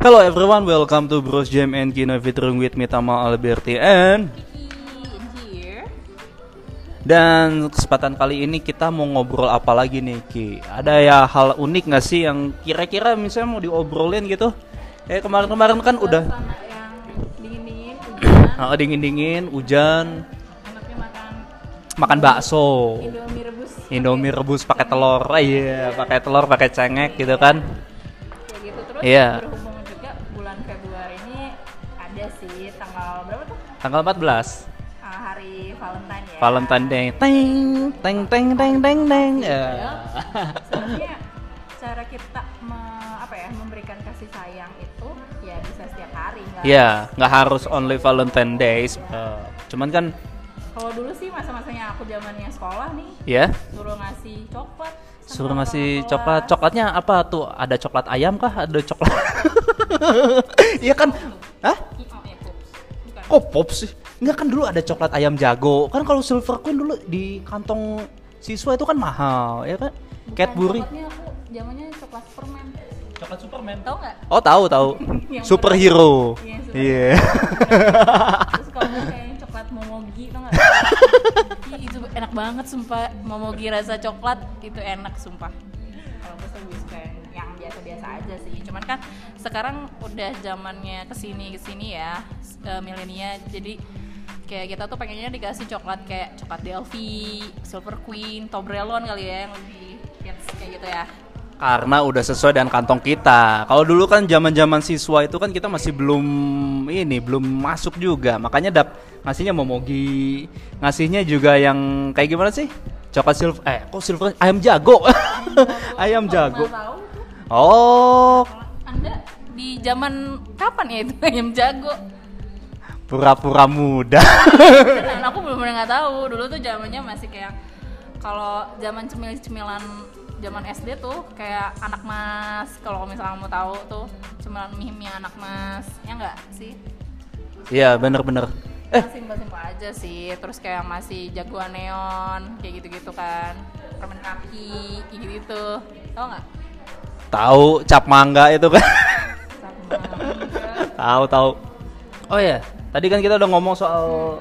Hello everyone, welcome to Bros Jam and Kino featuring with me Tama Alberti and here. dan kesempatan kali ini kita mau ngobrol apa lagi nih Ki? Ada ya hal unik nggak sih yang kira-kira misalnya mau diobrolin gitu? Eh kemarin-kemarin kan udah dingin-dingin, hujan, ah, dingin-dingin, hujan, makan makan bakso. Indomie rebus. Indomie rebus pakai telur, iya pakai telur, pakai cengek gitu kan? Kayak gitu terus Iya. berhubung Tanggal 14 Ah, hari Valentine ya. Valentine Day. Teng teng teng teng teng teng. Ya. Sebenarnya cara kita me- apa ya memberikan kasih sayang itu ya bisa setiap hari nggak Ya, nggak harus only Valentine Days. Eh, cuman kan Kalau dulu sih masa-masanya aku zamannya sekolah nih ya suruh ngasih coklat. suruh ngasih coklat. Coklatnya apa tuh? Ada coklat ayam kah? Ada coklat? Iya kan? Hah? Kok pop sih? Enggak kan dulu ada coklat ayam jago. Kan kalau Silver Queen dulu di kantong siswa itu kan mahal, ya kan? Bukan, Cadbury. Coklatnya aku zamannya coklat permen. Coklat Superman. Tahu nggak? Oh, tahu tahu. Superhero. Iya. Iya. Terus kalau nggak kayak yang coklat momogi tau nggak? Ih, itu enak banget sumpah. Momogi rasa coklat itu enak sumpah. Kalau gue biasa-biasa aja sih. Cuman kan sekarang udah zamannya ke sini ke sini ya eh, milenia. Jadi kayak kita tuh pengennya dikasih coklat kayak coklat Delphi, Silver Queen, Toblerone kali ya yang lebih hits kayak gitu ya. karena udah sesuai dengan kantong kita. Kalau dulu kan zaman-zaman siswa itu kan kita masih belum ini, belum masuk juga. Makanya dap ngasihnya momogi, ngasihnya juga yang kayak gimana sih? Coklat silver, eh kok silver ayam jago. ayam jago. Oh, Anda di zaman kapan ya itu ayam jago? pura-pura muda. Aku benar-benar nggak tahu. Dulu tuh zamannya masih kayak kalau zaman cemil-cemilan zaman SD tuh kayak anak mas. Kalau misalnya kamu tahu tuh cemilan mie mie anak mas, ya nggak sih? Iya, bener-bener. Eh, Simpel-simpel aja sih. Terus kayak masih jagoan neon, kayak gitu-gitu kan. Permen kaki, kayak gitu. Tahu nggak? Tahu cap mangga itu kan? Tahu tahu. Oh ya, tadi kan kita udah ngomong soal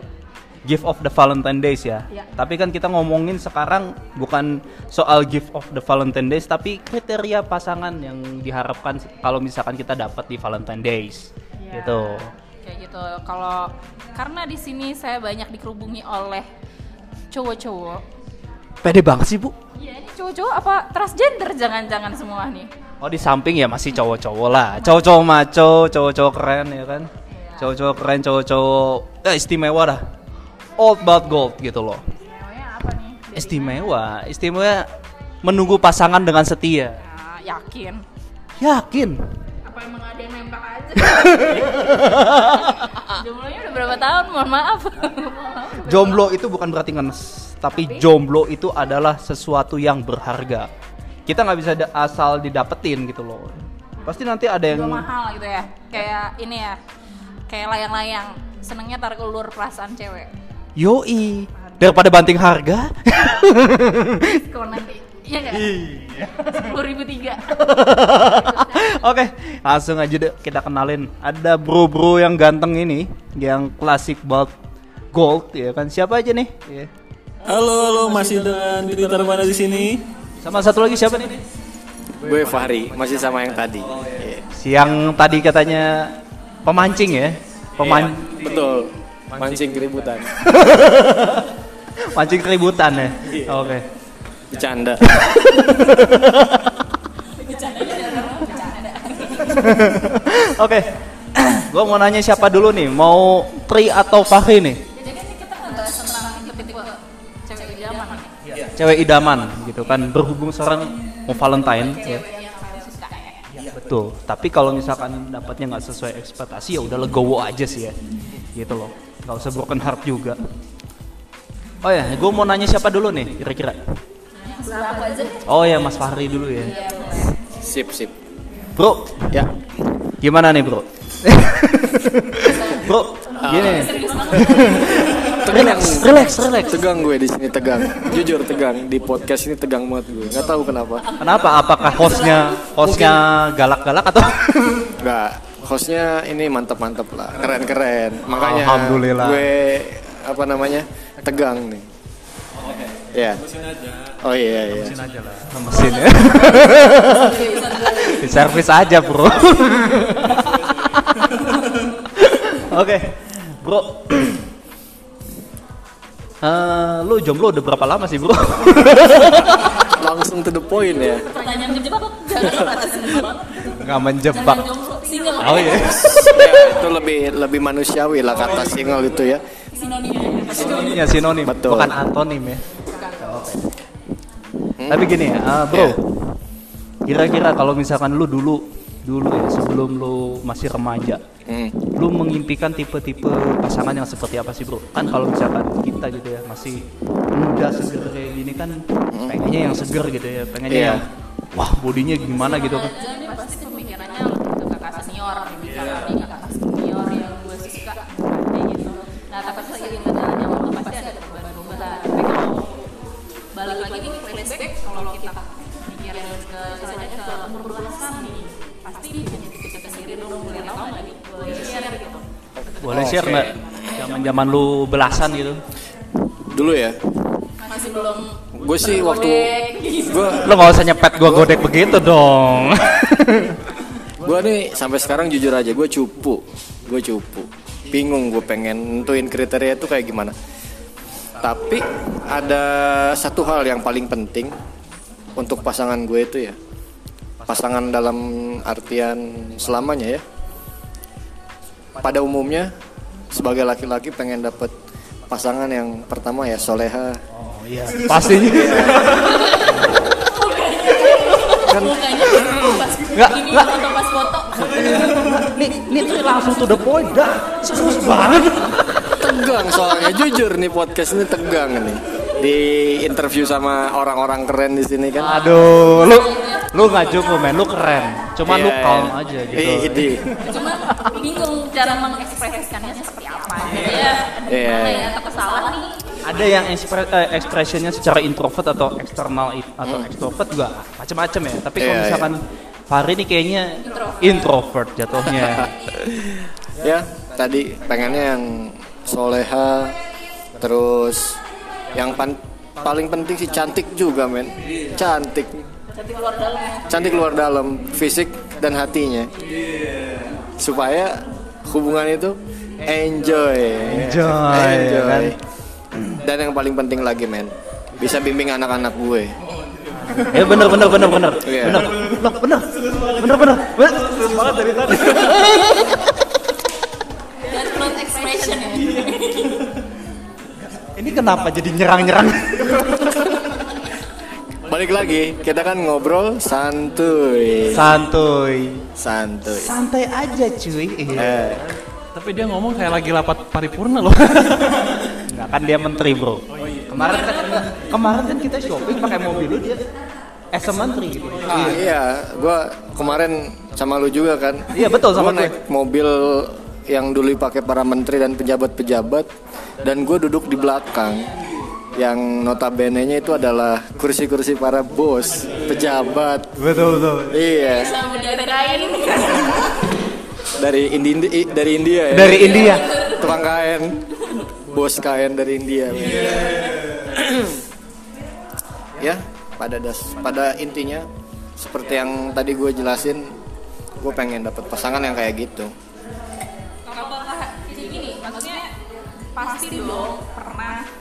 gift of the Valentine Days ya. Iya. Tapi kan kita ngomongin sekarang bukan soal gift of the Valentine Days, tapi kriteria pasangan yang diharapkan kalau misalkan kita dapat di Valentine Days. Iya, Gitu. Kayak gitu. Kalau karena di sini saya banyak dikerubungi oleh cowok-cowok. Pede banget sih bu. Iya, ini cowok-cowok apa transgender jangan-jangan semua nih. Oh di samping ya masih cowok-cowok lah, cowok-cowok maco, cowok-cowok keren ya kan, Iya. cowok-cowok keren, cowok-cowok eh, istimewa dah, old but gold gitu loh. Istimewanya apa nih? Istimewa, istimewa menunggu pasangan dengan setia. Ya, yakin. Yakin? Apa emang ada yang nembak aja? Jumlahnya udah berapa tahun? Mohon maaf. Jomblo itu bukan berarti ngenes, tapi jomblo itu adalah sesuatu yang berharga. Kita nggak bisa asal didapetin gitu loh. Pasti nanti ada yang Juga mahal gitu ya. Kayak ini ya. Kayak layang-layang. Senengnya tarik ulur perasaan cewek. yoi daripada banting harga. Kalau nanti Iya nggak? Sepuluh ribu tiga. Oke, langsung aja deh kita kenalin. Ada bro-bro yang ganteng ini, yang klasik banget gold ya kan. Siapa aja nih? Iya. Halo, halo, masih dengan Twitter mana di sini? Sama satu lagi siapa nih? Gue Fahri, masih sama yang tadi. Iya. Siang tadi katanya pemancing ya. Peman Iya, betul. Mancing keributan. mancing keributan ya. Oke. Bercanda. Oke. Gue mau nanya siapa dulu nih? Mau Tri atau Fahri nih? Cewek idaman gitu kan. Berhubung sekarang mau Valentine ya. Suka. Betul. Tapi kalau misalkan dapatnya nggak sesuai ekspektasi ya udah legowo aja sih ya. Gitu loh. Gak usah broken heart juga. Oh ya, gue mau nanya siapa dulu nih kira-kira? Oh ya, Mas Fahri dulu ya. Iya. Sip, sip. Bro, Ya. gimana nih bro? bro, gini. Banget. Relax, relax, relax. Tegang gue di sini tegang. Jujur tegang di podcast ini tegang banget gue. Nggak tahu kenapa. Kenapa? Apakah hostnya hostnya galak-galak atau? Nggak. hostnya ini mantep-mantep lah, keren-keren. Makanya Alhamdulillah. gue apa namanya tegang nih. Ya. Oh iya iya. mesin ya di servis aja bro oke bro Eh, lu jomblo udah berapa lama sih bro? Langsung to the point ya. Pertanyaan menjebak jangan batas Nggak menjebak. Single. Oh iya. ya, itu lebih lebih manusiawi lah kata single itu ya. Sinonim. Ya sinonim, Betul. bukan antonim ya. Tapi gini ya, eh, bro. Ya. Kira-kira kalau misalkan lu dulu dulu ya sebelum lu masih remaja, Hmm. lu mengimpikan tipe-tipe pasangan yang seperti apa sih bro? Kan kalau misalkan kita gitu ya masih muda seger kayak gini kan pengennya yang seger gitu ya, pengennya Iya. yang wah bodinya gimana gitu kan? Jadi pasti pemikirannya ke kakak senior, bicara kami kakak senior yang gue suka kayak gitu. Nah tapi seiring berjalannya waktu pasti ada perubahan-perubahan. Tapi kalau balik lagi nih flashback kalau kita mikirin ke misalnya ke umur belasan nih pasti punya tipe-tipe sendiri dong boleh tahu nggak nih boleh share gitu. Boleh share nggak? Zaman-zaman lu belasan gitu. Dulu ya. Masih belum Gue sih waktu gitu. gue Lu nggak usah nyepet gua godek begitu dong. gue nih sampai sekarang jujur aja gue cupu. Gue cupu. Bingung gue pengen nentuin kriteria itu kayak gimana. Tapi ada satu hal yang paling penting untuk pasangan gue itu ya. Pasangan dalam artian selamanya ya. Pada umumnya sebagai laki-laki pengen dapet pasangan yang pertama ya soleha. Oh iya, pastinya. Kan Mukanya pas Nggak, ini nggak. atau pas foto. nih, nih tuh langsung to the point dah. Serius banget. tegang soalnya jujur nih podcast ini tegang nih di interview sama orang-orang keren di sini kan Aduh, lu lu nggak cukup men, lu keren. Cuman lu Iya, calm iya. aja gitu. Ih, ini. Cuma bingung cara mengekspresikannya seperti apa. Ya, Iya. gimana ya atau kesalahan nih. Ada yang ekspre- eh, expressionnya secara introvert atau eksternal atau extrovert juga macam-macam ya. Tapi kalau Hmm. Iya, misalkan Fahri ini kayaknya introvert jatuhnya. ya tadi pengennya yang soleha terus yang pan- paling penting sih cantik juga men cantik Cantik luar dalam. Cantik luar dalam fisik dan hatinya. Supaya hubungan itu enjoy. Enjoy, ya kan? dan yang paling penting lagi men bisa bimbing anak-anak gue. Ya bener bener bener bener. Iya. bener. Loh, bener. Bener bener. Bener. Serius banget dari tadi. Ini kenapa jadi nyerang-nyerang? Balik lagi kita kan ngobrol santuy Santuy. santuy Santai aja cuy. eh, Tapi dia ngomong kayak lagi lapat paripurna loh. Enggak kan dia menteri bro. Kemarin kan kemarin kan kita shopping pakai mobil lu dia as a menteri gitu. ah, iya gua kemarin sama lu juga kan Iya, betul, sama Gua gue. naik mobil yang dulu pakai para menteri dan pejabat-pejabat dan gue duduk di belakang yang notabene-nya itu adalah kursi-kursi para bos, pejabat. Betul betul. Iya, dari dari Indi, dari India ya. Dari India. Tukang kain. Bos kain dari India. ya, pada das pada intinya seperti yang tadi gue jelasin, gue pengen dapet pasangan yang kayak gitu. Kalau gini, maksudnya pasti dong pernah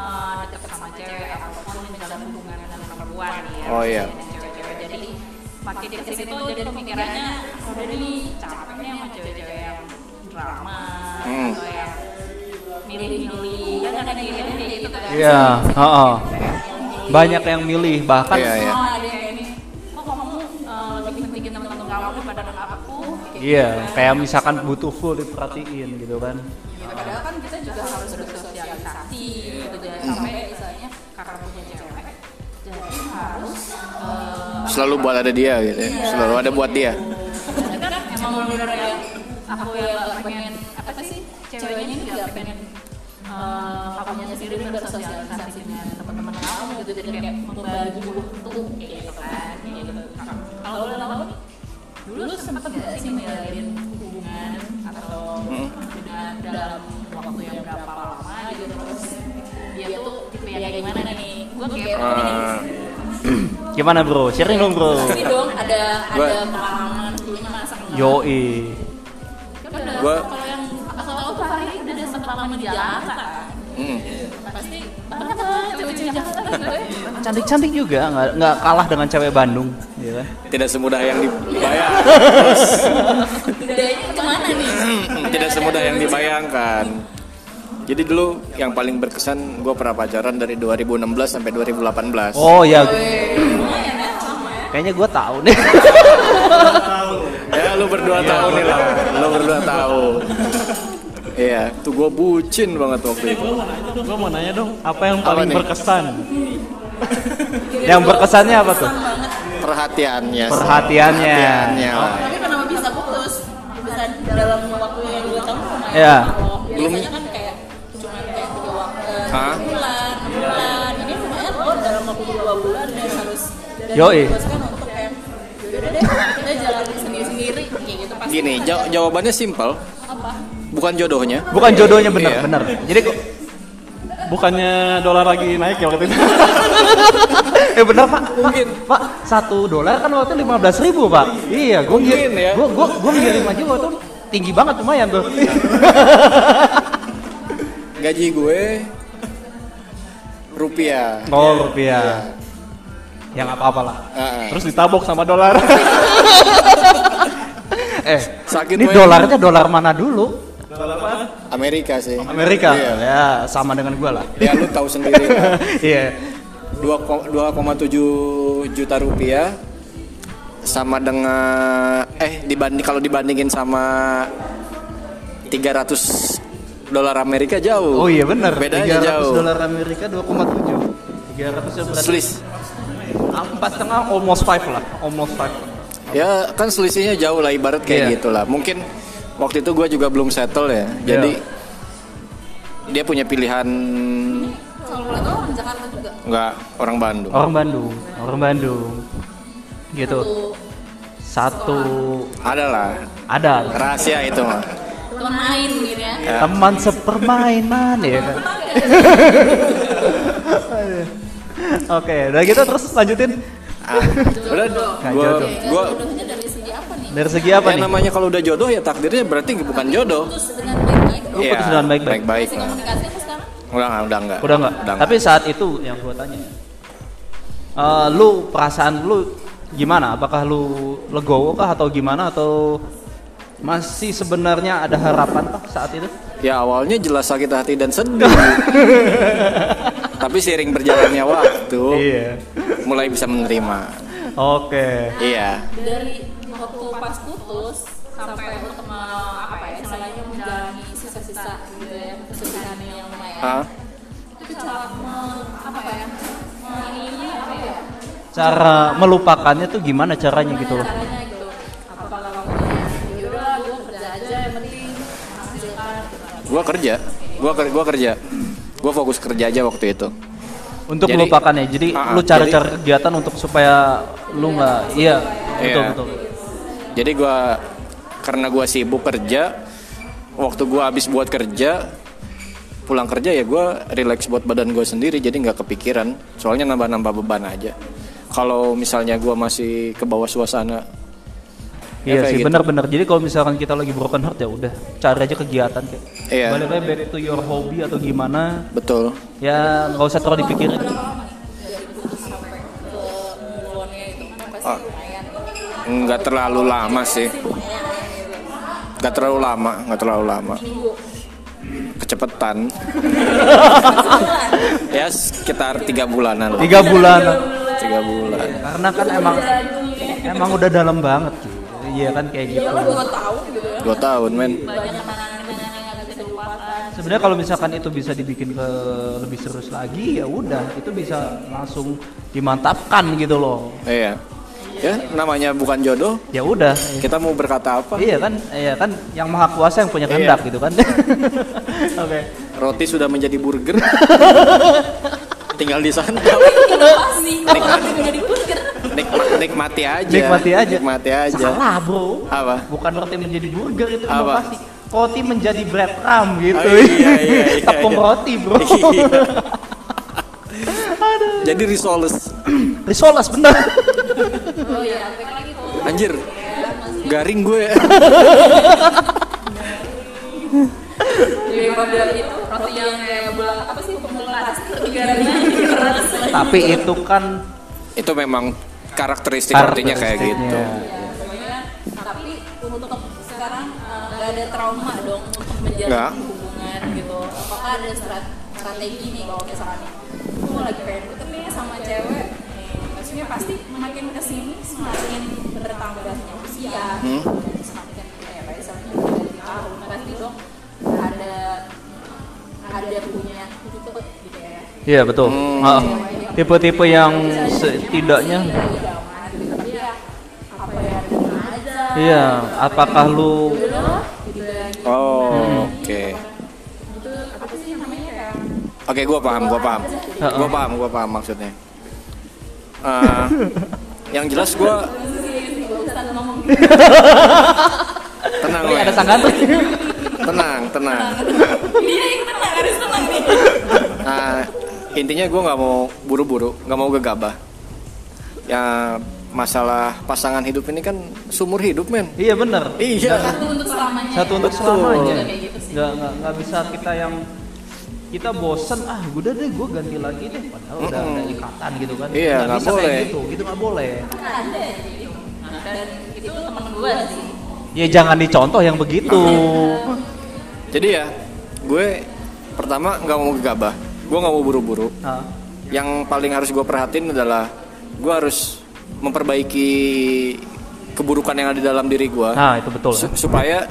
uh, deket sama cewek ataupun menjalin hubungan dengan perempuan ya. Oh, iya. Cewek-cewek. Jadi makin di sini tuh jadi pemikirannya udah nih capek nih sama cewek-cewek yang drama Hmm. atau yang milih-milih ya kan ada yang kayak gitu kan. Iya, heeh. Banyak yang milih bahkan Iya, iya. Oh, ada yang ini. Kok kamu uh, lebih pentingin teman-teman kamu daripada dengan aku? Kayak Iya, kayak misalkan butuh full diperhatiin gitu kan. Ya, padahal kan kita juga harus bersosialisasi Selalu buat ada dia gitu. Ya. Selalu ada buat dia. tapi kan emang bener yang aku yang gak pengen apa sih ceweknya ini gak pengen eh, kamunya sendiri bersosialisasi dengan teman-teman kamu gitu. Jadi kayak membagi waktu kayak gitu kan kayak gitu. Kalau lo lama dulu sempat nggak sih ninggalin hubungan atau udah dalam waktu yang berapa lama gitu? Terus dia tuh tipe yang kayak gimana nih? Gue kayak ini Ah, Gimana bro? Sharing dong bro. pasti dong ada Gua- ada pengalaman dulunya masa kenal Yoi. Kan udah, Gua- kalau yang asal tahu tuh hari udah ada sempat lama di Jakarta mm. pasti banyak lah cewek-cewek Jakarta gue Cantik-cantik juga, nggak nggak kalah dengan cewek Bandung, ya kan? tidak semudah yang dibayang budayanya ke mana nih tidak semudah yang dibayangkan jadi dulu yang paling berkesan gue pernah pacaran dari 2016 sampai 2018 Oh ya, ya ya kayaknya gue tahu nih. ya lu berdua tahu nih lah lu berdua tahu iya tuh gue bucin banget waktu itu Gue mau nanya dong, apa yang paling nih? berkesan? Yang berkesannya apa tuh? perhatiannya. Perhatiannya. Perhatiannya tapi kenapa bisa putus bisa dalam waktu yang dua tahun lumayan Iya. Yoi. memutuskan untuk kayak yaudah deh kita jalan sendiri sendiri kayak gitu pasti gini jaw- jawabannya simpel. Apa? Bukan jodohnya. Bukan jodohnya bener, Iya. bener. Jadi kok Bukannya dolar lagi naik ya waktu itu? eh bener pak. Mungkin. Pak satu dolar kan waktu lima belas ribu pak. Iya gue Mungkin ya. gue gue gue ngirim aja waktu itu. Tinggi banget lumayan tuh. Gaji gue rupiah. Oh rupiah yang apa apalah Ah, ah. Terus ditabok sama dolar. eh Sakit ini dolarnya dolar mana dulu Amerika sih Amerika Iya. ya sama dengan gue lah ya lu tahu sendiri iya 2,7 juta rupiah sama dengan eh dibanding kalau dibandingin sama 300 dolar Amerika jauh. oh iya bener Bedanya 300 jauh. dolar Amerika 2,7 300 ya berarti Selis. Empat setengah almost five lah. Almost five. Ya kan selisihnya jauh lah ibarat kayak Iya. gitulah. Mungkin waktu itu gue juga belum settle ya. Jadi dia punya pilihan kalau boleh tahu orang Jakarta juga? Nggak orang Bandung. orang Bandung. Orang Bandung. Gitu. Satu Ada lah. Ada. Rahasia itu mah. teman main gitu ya. Ya. teman sepermainan ya kan oke udah gitu terus lanjutin. Ah, udah gue jodohnya dari segi apa nih? Dari segi apa ya nih? namanya kalau udah jodoh ya takdirnya berarti bukan jodoh. putus dengan baik-baik. Lu putus dengan baik-baik. baik masih komunikasi apa sekarang? Udah nggak, udah nggak. udah nggak? Udah tapi saat itu yang gua tanya eh, lu perasaan lu gimana? Apakah lu legowo kah atau gimana? Atau masih sebenarnya ada harapan kah saat itu? Ya awalnya jelas sakit hati dan sedih. Tapi seiring berjalannya waktu, iya mulai bisa menerima. oke Iya. dari waktu pas putus sampai untuk apa ya istilahnya menjalani sisa-sisa gitu ya kesulitan yang lumayan Hah? itu cara apa ya ini apa ya cara melupakannya tuh gimana caranya gitu loh caranya gitu apakah kamu ya gue kerja aja yang penting menghasilkan. Gua kerja. Gua ker- gua kerja. Gua fokus kerja aja waktu itu. untuk Jadi- melupakannya jadi Ah, lu cari-cari kegiatan untuk supaya lu nggak iya betul Iya. betul Jadi gua karena gua sibuk kerja, waktu gua habis buat kerja, pulang kerja ya gua relax buat badan gua sendiri jadi nggak kepikiran. Soalnya nambah-nambah beban aja. Kalau misalnya gua masih ke bawah suasana Ya, iya sih gitu. benar-benar jadi kalau misalkan kita lagi broken heart ya udah cari aja kegiatan kayak Iya. balik lagi back to your hobby atau gimana betul. ya nggak usah terlalu dipikirin lumayan Nggak terlalu lama sih. Nggak terlalu lama, nggak terlalu lama. Kecepatan. ya sekitar tiga bulanan lah. tiga bulan Tiga bulan. karena kan emang emang udah dalam banget. Iya kan kayak gitu ya lo dua tahun gitu ya Dua tahun men. banyak kenangan-kenangan yang gak bisa dilupakan sebenarnya kalau misalkan itu bisa dibikin ke lebih serius lagi ya udah itu bisa langsung dimantapkan gitu loh Iya. Ya namanya bukan jodoh. ya udah Kita mau berkata apa? iya kan iya kan yang maha kuasa yang punya Iya. kehendak gitu kan oke Roti sudah menjadi burger. Tinggal apa menjadi burger Nikmat Nikmati aja. Nikmati aja. Nikmati aja. Salah bro. Apa? Bukan roti menjadi burger itu Apa? inovasi. Roti menjadi bread crumb gitu. Oh, iya, iya, iya, Tepung iya. roti bro. Iya. Jadi risoles. Risoles bener. oh iya balik lagi tuh Anjir. Garing gue. daripada itu roti yang kayak apa sih Tapi itu kan Itu memang karakteristik rotinya kayak gitu. Ya, pokoknya tapi untuk sekarang eh, nggak ada trauma dong untuk menjalin hubungan gitu apakah ada strat- strategi nih kalau misalnya aku lagi pengen deket nih sama cewek maksudnya pasti makin ke sini semakin bertambahnya usia Hmm. semakin tahun pasti dong ada ada punya tipe gitu ya Iya betul. Hmm. Tipe-tipe yang setidaknya Iya, apakah lu Oh, oke. namanya kayak Oke, gua paham, gua paham. Gua paham, gua paham maksudnya. Eh, yang jelas gua tenang, ada tuh. tenang, tenang. dia yang tenang harus tenang nih Nah, intinya gue nggak mau buru-buru, nggak mau gegabah. Ya masalah pasangan hidup ini kan sumur hidup men. Iya bener. Iya. satu untuk selamanya Satu untuk selamanya. Gitu. Nggak nggak nggak bisa kita yang kita bosen ah udah deh gue ganti lagi deh padahal udah Mm-mm. ada ikatan gitu kan Iya, nggak bisa kayak boleh. gitu gitu nggak boleh Nah, dan itu teman gue sih ya jangan dicontoh yang begitu Jadi ya, gue pertama nggak mau gegabah, gue nggak mau buru-buru. Yang paling harus gue perhatiin adalah gue harus memperbaiki keburukan yang ada di dalam diri gue nah itu betul su- supaya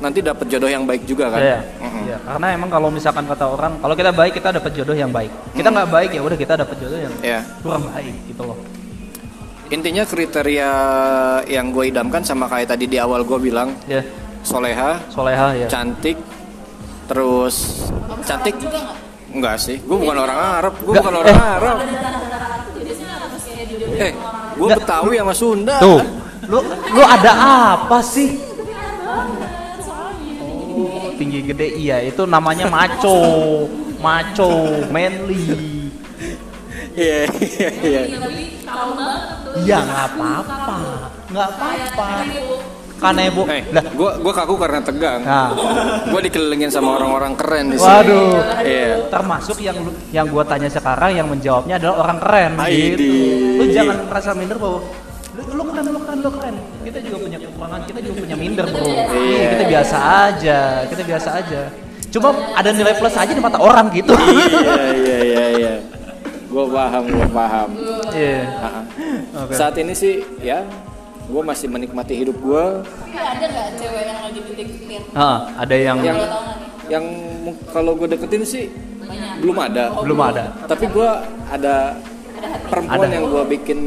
nanti dapat jodoh yang baik juga kan. Iya, Mm-mm. iya. karena emang kalau misalkan kata orang, kalau kita baik kita dapat jodoh yang baik. Kita nggak baik ya udah kita dapat jodoh yang Iya. kurang baik gitu loh. Intinya kriteria yang gue idamkan sama kayak tadi di awal gue bilang Ya, soleha, soleha ya. cantik, terus cantik enggak sih? Gue bukan orang Arab, gue bukan orang. Arab. Eh, gue Nggak. Betawi sama Sunda. Tuh, lu lu ada apa sih? Oh, tinggi gede iya itu namanya maco, maco, manly. Iya, iya, iya. tapi kalau banget tuh Ya nggak apa-apa, nggak apa-apa. Kanebo, Eh, lah, gue gue kaku karena tegang. nah, Gue dikelilingin sama orang-orang keren di sini. waduh. Iya. termasuk yang yang gua tanya sekarang yang menjawabnya adalah orang keren Aidi. gitu. Lu jangan merasa minder bahwa lu, lu keren, lu keren, lu keren. Kita juga punya kekurangan, kita juga punya minder, Bro. Iya, kita biasa aja, kita biasa aja. Cuma ada nilai plus aja di mata orang gitu. Iya, iya, iya, iya. Gue paham, gue paham. Iya. Ha-ha. Oke. Saat ini sih, ya, gue masih menikmati hidup gue. tapi ada nggak cewek yang lagi dideketin Ah, ada yang Yang yang kalau gue deketin sih banyak belum ada. belum ada. Tapi gue ada perempuan Ada. yang gue bikin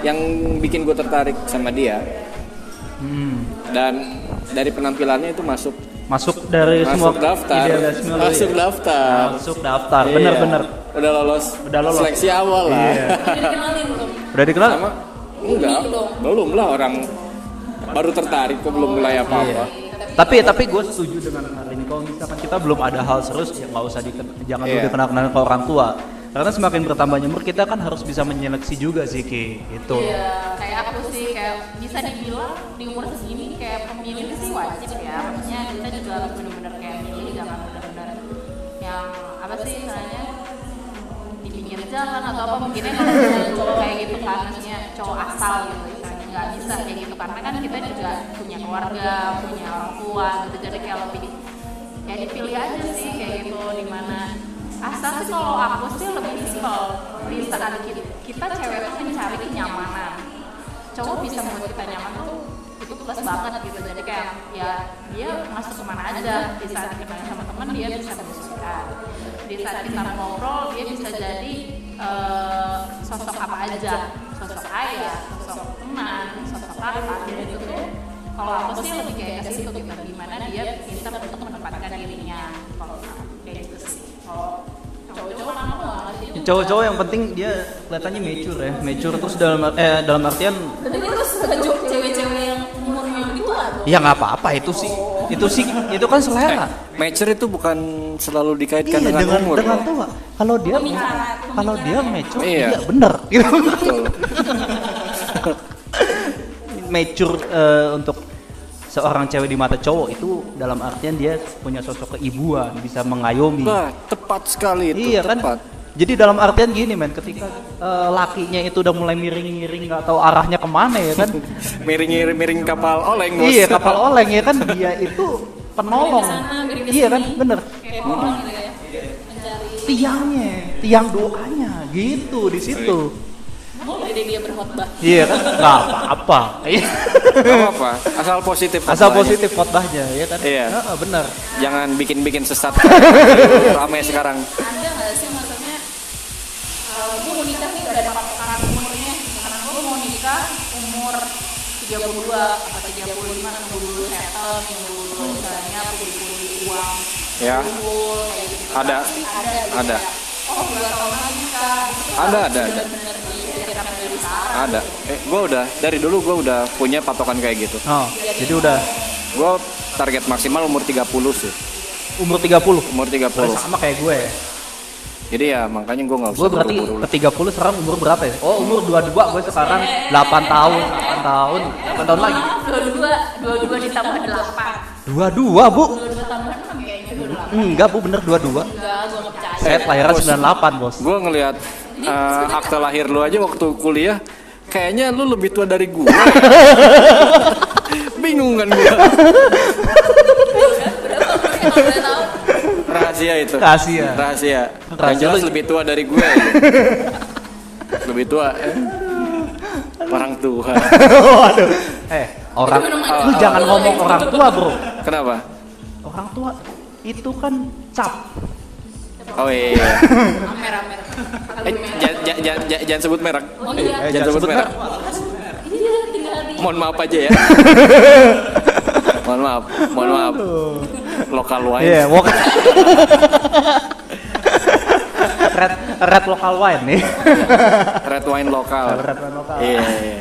yang bikin gue tertarik sama dia Hmm. dan dari penampilannya itu masuk Masuk dari semua masuk daftar idealisme lu masuk ya? daftar Masuk daftar, Iya. bener-bener. udah lolos Udah lolos. seleksi awal lah Iya. udah dikenalin belum Udah dikenal? sama enggak belum lah orang baru tertarik kok belum mulai apa apa Iya. Tapi tapi gue setuju dengan hal ini. Kalau misalkan kita belum ada hal serius, ya nggak usah diken, jangan dulu Iya. dikenal-kenal ke orang tua. Karena semakin bertambahnya umur kita kan harus bisa menyeleksi juga sih Ki. Gitu. Iya, kayak aku sih kayak bisa dibilang di umur segini kayak pemilih sih wajib ya. Maksudnya kita juga harus benar-benar kayak milih jangan benar-benar yang apa sih misalnya pinggir jalan atau apa mungkinnya kalau cowok kayak gitu kan maksudnya cowok asal gitu misalnya. Nggak bisa kayak gitu karena kan kita juga punya keluarga punya orang tua gitu jadi kayak lebih ya dipilih aja sih kayak gitu di mana asal sih kalau aku sih lebih simpel di saat kita, kita cewek tuh mencari kenyamanan. Cowok bisa membuat kita nyaman tuh itu plus banget gitu jadi kayak ya dia masuk ke mana aja saat kita sama teman dia bisa mendiskusikan di saat kita ngobrol dia bisa jadi eh, sosok apa aja. Sosok ayah sosok teman sosok kakak dan itu tuh kalau aku sih lebih kayak ke situ gitu. Gimana dia bisa untuk menempatkan dirinya. Kalau kayak gitu sih. Kalau cowok-cowok aku cowok-cowok yang penting dia kelihatannya mature ya. Mature terus dalam eh dalam artian Tapi terus cewek-cewek ya nggak apa-apa itu sih itu sih itu kan selera Mature itu bukan selalu dikaitkan iya dengan, dengan umur. dengan tua kalau dia Pemikiran, kalau dia mature Iya. iya bener gitu mature eh, untuk seorang cewek di mata cowok itu dalam artian dia punya sosok keibuan bisa mengayomi Bah, tepat sekali itu. iya kan tepat. Jadi dalam artian gini men ketika eh, lakinya itu udah mulai miring-miring nggak tahu arahnya ke mana ya kan Miring miring kapal oleng bos. iya kapal oleng ya kan dia itu penolong sana, iya kan bener Kayak gitu ya. Mencari tiangnya tiang doanya gitu di situ boleh deh dia berkhotbah. iya kan nggak apa-apa Iya. Apa asal positif. asal positif khotbahnya ya kan Iya. Heeh, bener Jangan bikin-bikin sesat. Ramai sekarang. Ada nggak sih uh, gue mau nikah nih udah ada patokan umurnya karena gue mau nikah umur 32 apa 35 nunggu settle nunggu misalnya punya uang Ya. kumpul kayak gitu Ada. Ada Ada. ya. oh dua tahun lagi nikah Itu Ada, ada, ada. Ada. Eh, gue udah dari dulu gue udah punya patokan kayak gitu. oh jadi udah Gue target maksimal umur 30 sih. umur 30 Umur 30. sama kayak gue Jadi ya makanya gue nggak usah gue berarti ke 30 sekarang umur berapa ya oh umur 22 gue sekarang 8 tahun 8 tahun 8 tahun lagi dua dua dua dua ditambah delapan 22 bu dua dua tambah enam kayaknya dua delapan enggak bu bener 22 enggak gue nggak percaya saya lahiran bos. 98 bos Gue ngelihat eh, akte lahir lu aja waktu kuliah, kayaknya lu lebih tua dari gue. Bingung kan gue. Rahasia itu. Rahasia. Rahasia. Yang Rahasia jelas lebih tua dari gue. lebih tua. eh. Orang tua. waduh eh orang lu jangan ngomong orang tua bro Kenapa? orang tua itu kan cap Oh iya. amer amer Eh, jangan, jangan, jangan, jangan sebut merek. oh iya Eh, Jangan sebut merek. dia tinggal di Mohon maaf aja ya. mohon maaf, mohon maaf. Lokal wine. Iya, mau red red local wine nih. Red wine lokal. Red wine lokal. Iya, iya.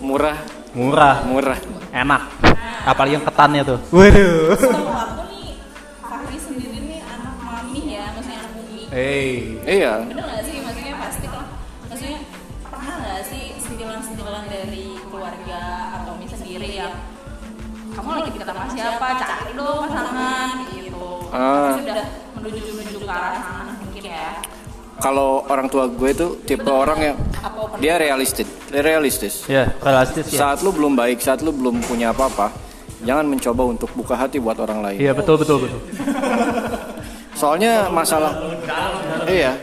Murah, Murah, murah. enak. Apalagi yang ketannya tuh. Waduh. Kalau aku nih Fahri sendiri nih anak mami ya maksudnya anak bumi Hey. Iya. bener nggak sih lagi deket sama siapa cari dong pasangan gitu Ah. sudah menuju menuju ke arah sana mungkin ya Kalau orang tua gue itu tipe orang yang dia realistis, dia realistis. Ya, realistis ya. Saat lu belum baik, saat lu belum punya apa-apa, jangan mencoba untuk buka hati buat orang lain. Iya, betul betul betul. Soalnya masalah Iya,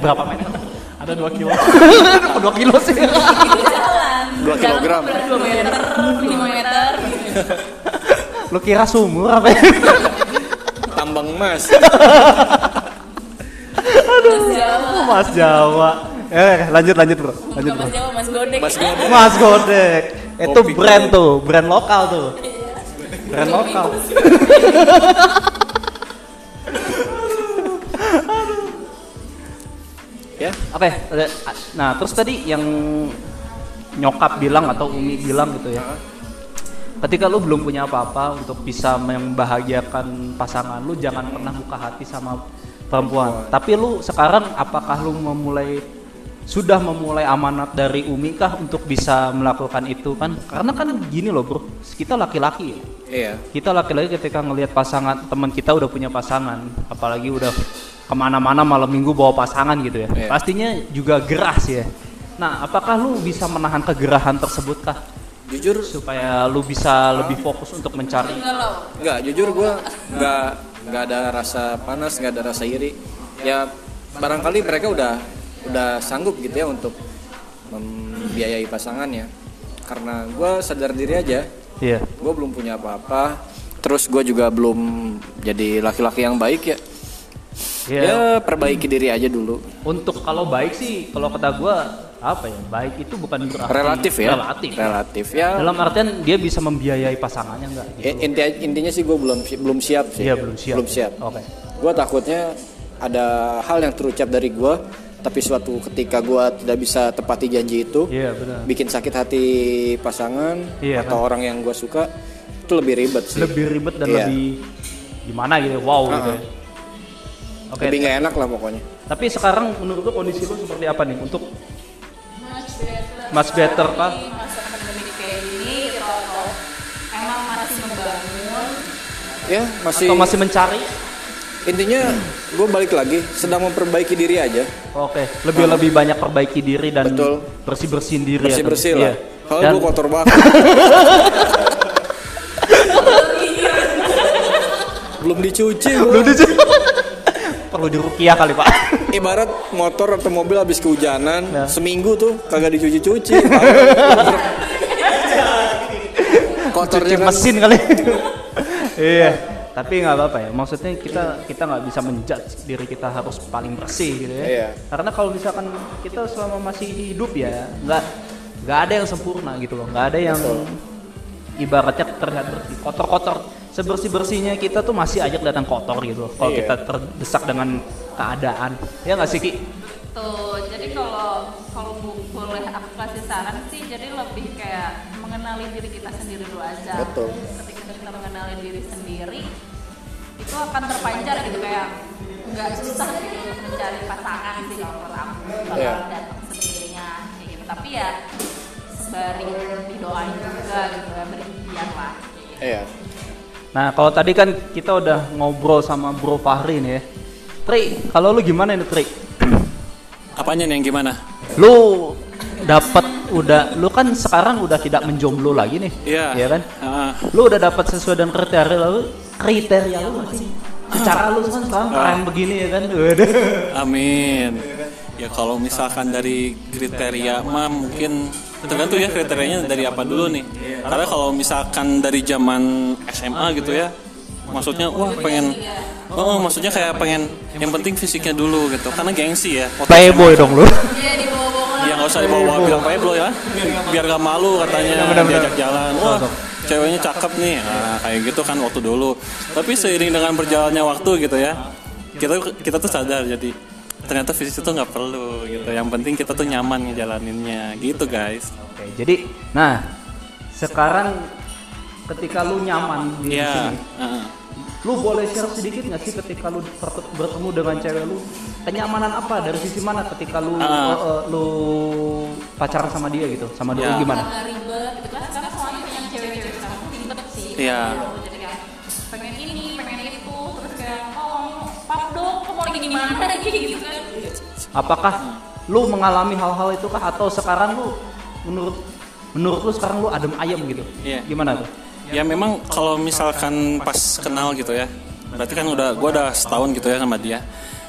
Berapa meter? Ada 2 kilo. 2 kilo sih. jalan 2 kilogram. 2 meter 5 meter. Lu kira sumur apa ya? tambang emas. Mas Jawa Mas Jawa. Eh, lanjut lanjut, Bro. Lanjut, Bro. Mas Jawa Mas Godek Mas Godek. Mas Godek. Itu Kopi brand Godek. tuh, brand lokal tuh. Brand lokal. Ya, Oke, ada- nah terus tadi yang nyokap bilang atau Umi bilang gitu ya. Ketika lu belum punya apa-apa untuk bisa membahagiakan pasangan lu, jangan pernah buka hati sama perempuan. Tapi lu sekarang apakah lu memulai sudah memulai amanat dari Umi kah untuk bisa melakukan itu kan? Karena kan gini loh bro, kita laki-laki ya iya. kita laki-laki ketika ngelihat pasangan teman kita udah punya pasangan apalagi udah ke mana-mana malam minggu bawa pasangan gitu ya Iya. pastinya juga gerah sih ya nah apakah lu bisa menahan kegerahan tersebut kah Jujur supaya lu bisa lebih fokus untuk mencari Enggak, jujur gue nggak nggak ada rasa panas, nggak ada rasa iri. Ya barangkali mereka udah udah sanggup gitu ya untuk membiayai pasangannya. Karena gue sadar diri aja, iya gue belum punya apa-apa. Terus gue juga belum jadi laki-laki yang baik ya. Iya. Ya perbaiki diri aja dulu. untuk kalau baik sih kalau kata gua apa ya baik itu bukan berarti Relatif ya. relatif Relatif ya. dalam artian dia bisa membiayai pasangannya enggak gitu I- Inti, intinya sih gue belum belum siap sih. Iya, belum siap. Belum siap. oke Gue takutnya ada hal yang terucap dari gue tapi suatu ketika gue tidak bisa tepati janji itu Iya, benar. bikin sakit hati pasangan Iya, atau orang yang gue suka itu lebih ribet sih Lebih ribet dan Iya. lebih gimana gitu. Wow gitu ya. Oke. lebih nggak enak lah pokoknya Tapi sekarang menurut lu kondisi lu seperti apa nih untuk Much better. Much better, masa pandemi kayak atau emang masih membangun ya masih, atau masih mencari? intinya gue balik lagi sedang memperbaiki diri aja Oke, lebih lebih banyak perbaiki diri dan Betul. bersih bersihin diri bersih bersih ya. lah Iya. kalau Dan gue kotor banget belum dicuci gua. Belum dicuci. Perlu dirukiah kali pak. ibarat motor atau mobil habis kehujanan Ya. seminggu tuh kagak dicuci-cuci Cuci kotornya kan mesin kali. iya. Tapi nggak apa-apa ya. Maksudnya kita kita nggak bisa menjudge diri kita harus paling bersih gitu ya. Iya. Karena kalau misalkan kita selama masih hidup ya nggak nggak ada yang sempurna gitu loh. Nggak ada yang ibaratnya terlihat bersih. Kotor-kotor sebersih bersihnya kita tuh masih aja kelihatan kotor gitu. Kalau Iya. kita terdesak dengan keadaan, ya nggak sih Ki? Tuh, jadi kalau kalau bu- boleh aku kasih saran sih, jadi lebih kayak mengenali diri kita sendiri dulu aja. Betul. Ketika kita mengenali diri sendiri, itu akan terpancar gitu kayak nggak susah gitu mencari pasangan sih kalau menurut aku bakal Iya. datang sendirinya kayak gitu. Tapi ya sembari didoain juga gitu ya berikhtiar lah. gitu. iya Nah, kalau tadi kan kita udah ngobrol sama Bro Fahri nih ya. Tri, kalau lu gimana nih Tri? Apanya nih yang gimana? Lu dapat udah lu kan sekarang udah tidak menjomblo lagi nih. Iya. Iya kan? Ah, Lu udah dapat sesuai dengan kriteria lu kriteria lu nggak sih? Secara lu kan sekarang keren begini ya kan? Waduh. amin. Ya kalau misalkan dari kriteria mah mungkin tergantung ya kriterianya dari apa dulu nih. Karena kalau misalkan dari zaman SMA gitu ya, maksudnya wah pengen Oh, maksudnya kayak pengen yang penting fisiknya dulu gitu. Karena gengsi ya. Playboy dong lu. Iya Ya nggak usah dibawa bilang playboy ya, biar gak malu katanya diajak jalan. Wah, ceweknya cakep nih, nah, kayak gitu kan waktu dulu. Tapi seiring dengan berjalannya waktu gitu ya, kita kita tuh sadar jadi ternyata fisik itu nggak perlu gitu. Yang penting kita tuh nyaman ngejalaninnya gitu guys. Oke, jadi nah sekarang ketika lu nyaman di Iya. sini, heeh. lu boleh share sedikit nggak sih ketika lu bertemu dengan cewek lu kenyamanan apa dari sisi mana ketika lu uh, uh, lu pacaran sama dia gitu sama dia Ya. lu gimana ribet gitu kan sekarang soalnya banyak cewek-cewek sekarang tuh ribet sih Iya. Gimana gitu kan apakah lu mengalami hal-hal itu kah atau sekarang lu menurut menurut lu sekarang lu adem ayem gitu Iya. gimana tuh Ya memang kalau misalkan pas kenal gitu ya, berarti kan udah gue udah setahun gitu ya sama dia.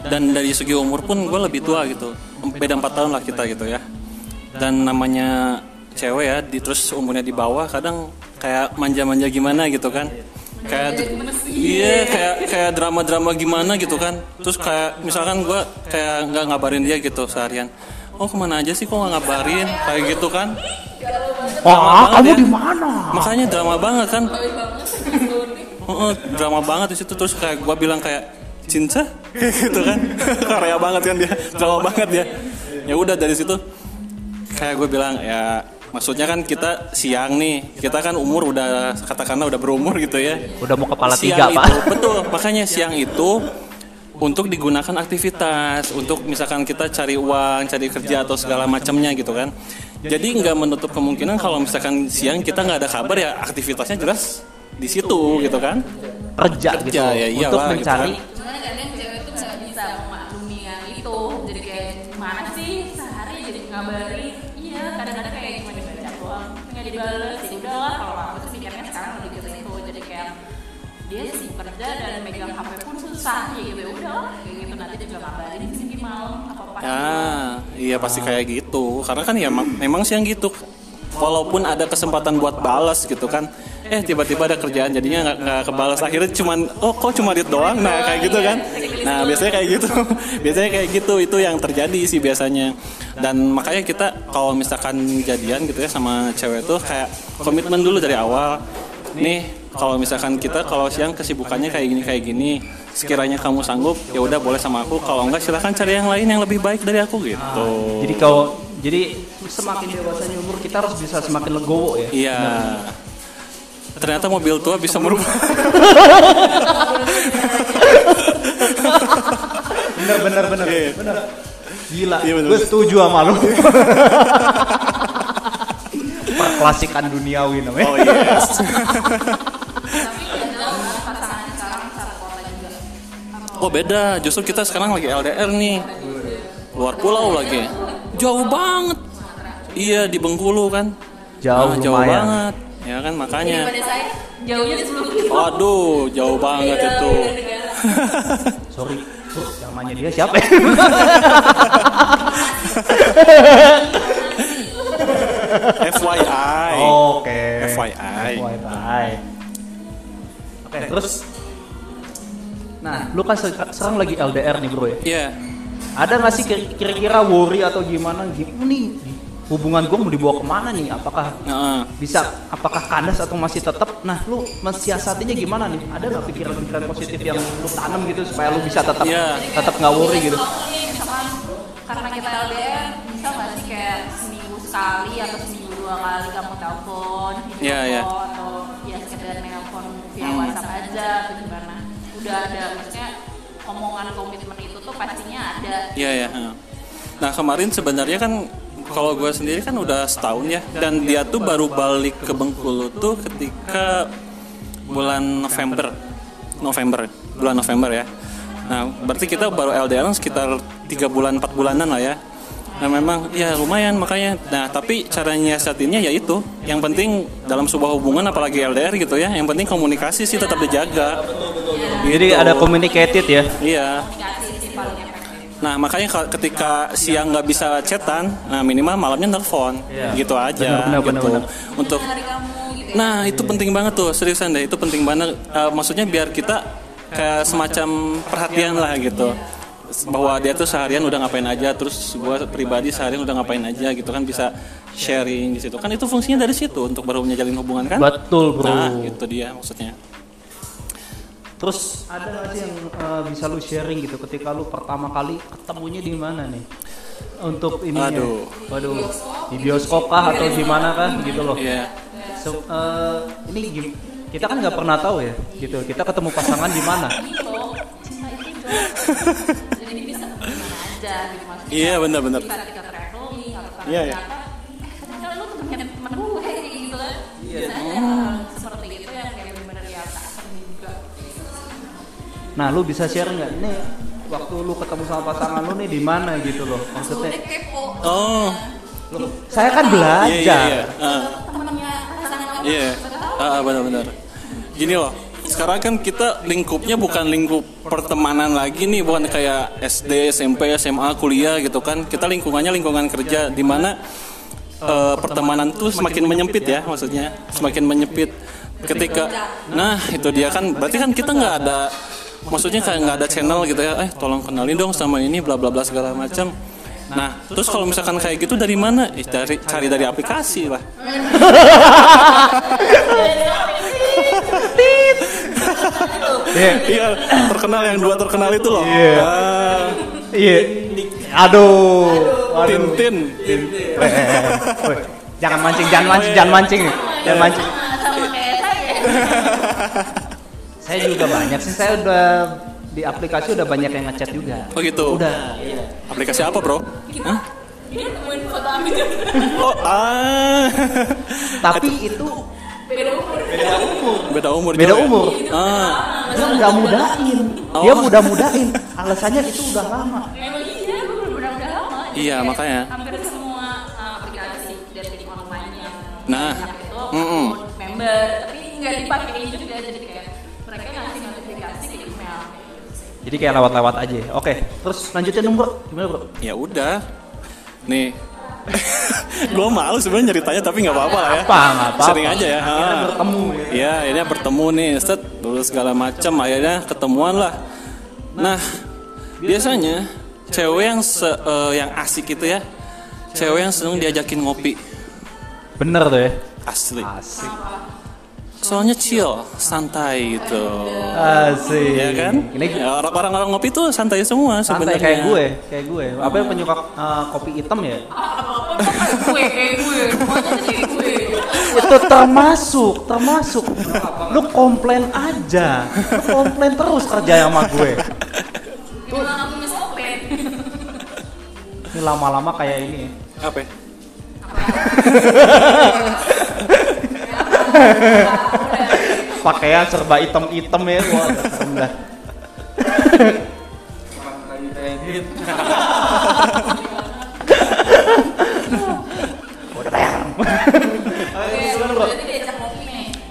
Dan dari segi umur pun gue lebih tua gitu, beda empat tahun lah kita gitu ya. Dan namanya cewek ya, di, terus umurnya di bawah, kadang kayak manja-manja gimana gitu kan. Kayak iya kayak kayak drama-drama gimana gitu kan. Terus kayak misalkan gue kayak nggak ngabarin dia gitu seharian. Oh ke mana aja sih kok nggak ngabarin kayak gitu kan? Wah, banget kamu ya. di mana? Makanya drama banget kan. Heeh, drama banget di situ terus kayak gua bilang kayak cinta gitu kan. Karya banget kan dia, drama banget dia. Ya udah dari situ kayak gue bilang ya maksudnya kan kita siang nih, kita kan umur udah katakanlah udah berumur gitu ya. Udah mau kepala Siang tiga, Pak. itu, betul. Makanya siang itu untuk digunakan aktivitas, untuk misalkan kita cari uang, cari kerja atau segala macamnya gitu kan. Jadi nggak menutup kemungkinan kalau misalkan siang kita nggak ada kabar ya aktivitasnya jelas di situ gitu kan. Kerja, gitu. Kerja, ya Untuk iyalah, gitu mencari kan. cuman kadang cewek tuh nggak bisa memaklumi yang itu jadi kayak gimana sih sehari jadi ngabarin nggak dibales ya udahlah kalau aku tuh mikirnya sekarang lebih ke situ. Jadi kayak dia sih kerja dan megang HP pun susah. Ya gitu ya udah kayak gitu. Nanti dia juga ngabarin di sini malam apa apa Ya, iya pasti kayak gitu. Karena kan ya ma- memang siang gitu. Walaupun ada kesempatan buat balas gitu kan, eh tiba-tiba ada kerjaan jadinya nggak nggak kebalas. Akhirnya cuman, oh kok cuma dit doang, nah kayak gitu kan. Nah biasanya kayak gitu, biasanya kayak gitu itu yang terjadi sih biasanya. Dan makanya kita kalau misalkan jadian gitu ya sama cewek tuh kayak komitmen dulu dari awal. Nih kalau misalkan kita kalau siang kesibukannya kayak gini kayak gini, sekiranya kamu sanggup ya udah boleh sama aku kalau enggak silahkan cari yang lain yang lebih baik dari aku gitu Jadi kalau jadi semakin dewasanya umur kita harus bisa semakin legowo ya. iya ternyata mobil tua bisa merubah Bener bener bener. bener. Gila. Iya, bener. Gue setuju sama lu. Perklasikan duniawi namanya. oh yes juga. oh beda justru kita sekarang lagi LDR nih luar pulau lagi jauh banget iya di Bengkulu kan Jauh, Nah, jauh lumayan. banget kan makanya Daripada saya jauhnya 10 kilo. Waduh, jauh banget Beda- itu. Sorry, namanya dia siapa ya? FYI. Oke. FYI. FYI. Oke, terus Nah, lu kan se- sekarang lagi LDR nih, Bro ya. Iya. Ada nggak sih kira- kira-kira worry atau gimana gitu nih? Hubungan gua mau dibawa ke mana nih? Apakah Heeh. Bisa apakah kandas atau masih tetap nah lu mensiasatinya gimana nih ada nggak pikiran-pikiran positif yang lu tanam gitu supaya lu bisa tetap Iya. tetap nggak worry gitu misalkan karena kita LDR bisa nggak sih kayak seminggu sekali atau seminggu dua kali kamu telepon video Iya, iya. call atau ya sekedar nelpon via Hmm. WhatsApp aja atau gimana udah ada maksudnya omongan komitmen itu tuh pastinya ada Iya, ya. heeh. Nah, kemarin sebenarnya kan kalau gue sendiri kan udah setahun ya dan dia tuh baru balik ke Bengkulu tuh ketika bulan November. November, bulan November ya. Nah, berarti kita baru LDR sekitar 3 bulan 4 bulanan lah ya. Nah memang ya lumayan makanya. Nah tapi cara nyiasatinnya ya itu. Yang penting dalam sebuah hubungan apalagi LDR gitu ya. Yang penting komunikasi sih tetap dijaga. jadi Gitu. ada communicated ya Iya. Nah makanya ka- ketika siang nggak bisa chatan, nah minimal malamnya nelfon, Iya. gitu aja. Benar, benar, gitu. benar, Untuk, gitu ya nah itu penting banget tuh, seriusan deh, itu penting banget. Eh, maksudnya biar kita kayak semacam perhatian lah gitu, bahwa dia tuh seharian udah ngapain aja, terus gua pribadi seharian udah ngapain aja gitu kan bisa sharing di situ. Kan itu fungsinya dari situ untuk baru menjalin hubungan kan? betul bro Nah itu dia maksudnya. Terus ada nggak sih yang uh, bisa lu sharing gitu ketika lu pertama kali ketemunya di mana nih untuk ini Aduh. waduh di bioskop kah atau di mana kah gitu loh Iya. So, eh, ini gim- kita kan nggak pernah tahu ya gitu kita ketemu pasangan di mana gitu cinta itu joy jadi bisa ke mana aja gitu maksudnya Iya benar-benar. saat kita traveling atau saat Iya, iya. eh lu gue gitu kan Iya. Nah, lu bisa share nggak nih waktu lu ketemu sama pasangan lu nih di mana gitu loh maksudnya? Oh. Loh, saya kan Iya iya belajar. iya. Ah. temennya pasangan kamu Iya, ah, benar-benar. Gini loh, sekarang kan kita lingkupnya bukan lingkup pertemanan lagi nih, bukan kayak SD, SMP, SMA, kuliah gitu kan. Kita lingkungannya lingkungan kerja, di mana eh, pertemanan tuh semakin menyempit ya, maksudnya semakin menyempit. Ketika, nah itu dia kan, berarti kan kita nggak ada, maksudnya kayak nggak ada channel gitu ya. Eh, tolong kenalin dong sama ini, bla bla bla segala macam. Nah, terus kalau misalkan kayak gitu dari mana? Eh, dari cari dari aplikasi lah. Iya. Iya, terkenal yang dua terkenal itu loh. Iya. Ah, Iya. Aduh. Aduh. Tintin. Eh, eh, eh. Woi, Jangan mancing, jangan mancing, jangan mancing. Jangan mancing. sama kayak saya Saya juga banyak sih, saya udah di aplikasi udah banyak yang ngechat juga. Oh gitu. Udah. iya. Aplikasi apa, Bro? Hah? dia nemuin foto Amin Oh, ah. Tapi itu beda umur Beda umur beda juga ya? umur. Ah. Dia nggak mudain. Dia mudah-mudahin. Alasannya itu udah lama. Iya, gue bener-bener udah lama. Jadi Iya, makanya. Hampir semua uh, aplikasi dating online yang Nah, banyak itu mm-mm. member, tapi nggak dipakai juga. Jadi kayak Jadi kayak lewat-lewat aja. Oke, terus lanjutin dong bro. Gimana bro? Ya udah. Nih. gue malu sebenarnya nyeritanya tapi nggak apa-apa lah ya. Apa, nggak apa-apa. Sering aja ya. Akhirnya Ah. bertemu ya. Iya, akhirnya bertemu nih, set, dulu segala macam, akhirnya ketemuan lah. Nah, biasanya cewek yang se, eh, yang asik itu ya, cewek yang seneng diajakin ngopi, Bener tuh ya. asli. Asik. Soalnya chill santai gitu Asik. ya kan Ini Ya, orang- orang-orang ngopi tuh santai semua santai sebenarnya kayak gue, kayak gue. Apa yang penyuka uh, kopi hitam ya? gue kayak gue gue Itu termasuk, termasuk. Lu komplain aja. Lu komplain terus kerja sama gue. Ini lama-lama kayak ini. apa ya? Pakaian serba hitam-hitam ya. Wah, serem dah.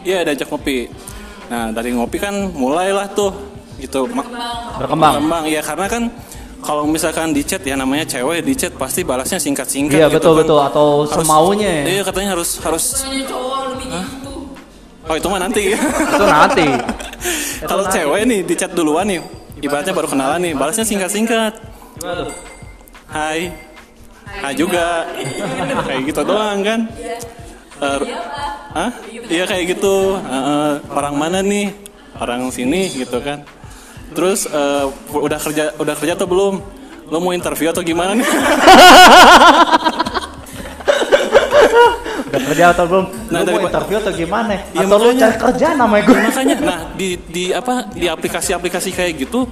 Iya diajak ngopi. Nah dari ngopi kan mulailah tuh gitu Berkembang. berkembang. Iya karena kan kalau misalkan di chat ya namanya cewek di chat pasti balasnya singkat-singkat. Iya gitu betul kan. betul atau Harus- semaunya. ya. Iya katanya harus harus. soalnya cowok lebih Oh itu mah nanti. Itu nanti. kalau cewek nih di chat duluan nih, ibaratnya baru kenalan nih, balasnya singkat-singkat. Hai. Hai juga. kayak gitu doang kan. Eh, Hah? Iya kayak gitu. Eh, orang mana nih? Orang sini gitu kan. Terus eh, udah kerja udah kerja atau belum? Lo mau interview atau gimana nih? Udah kerja atau belum? Nah, Lu mau daripada- interview atau gimana? Iya, atau lu makanya. cari kerja namanya gue? Makanya nah di di apa di aplikasi-aplikasi kayak gitu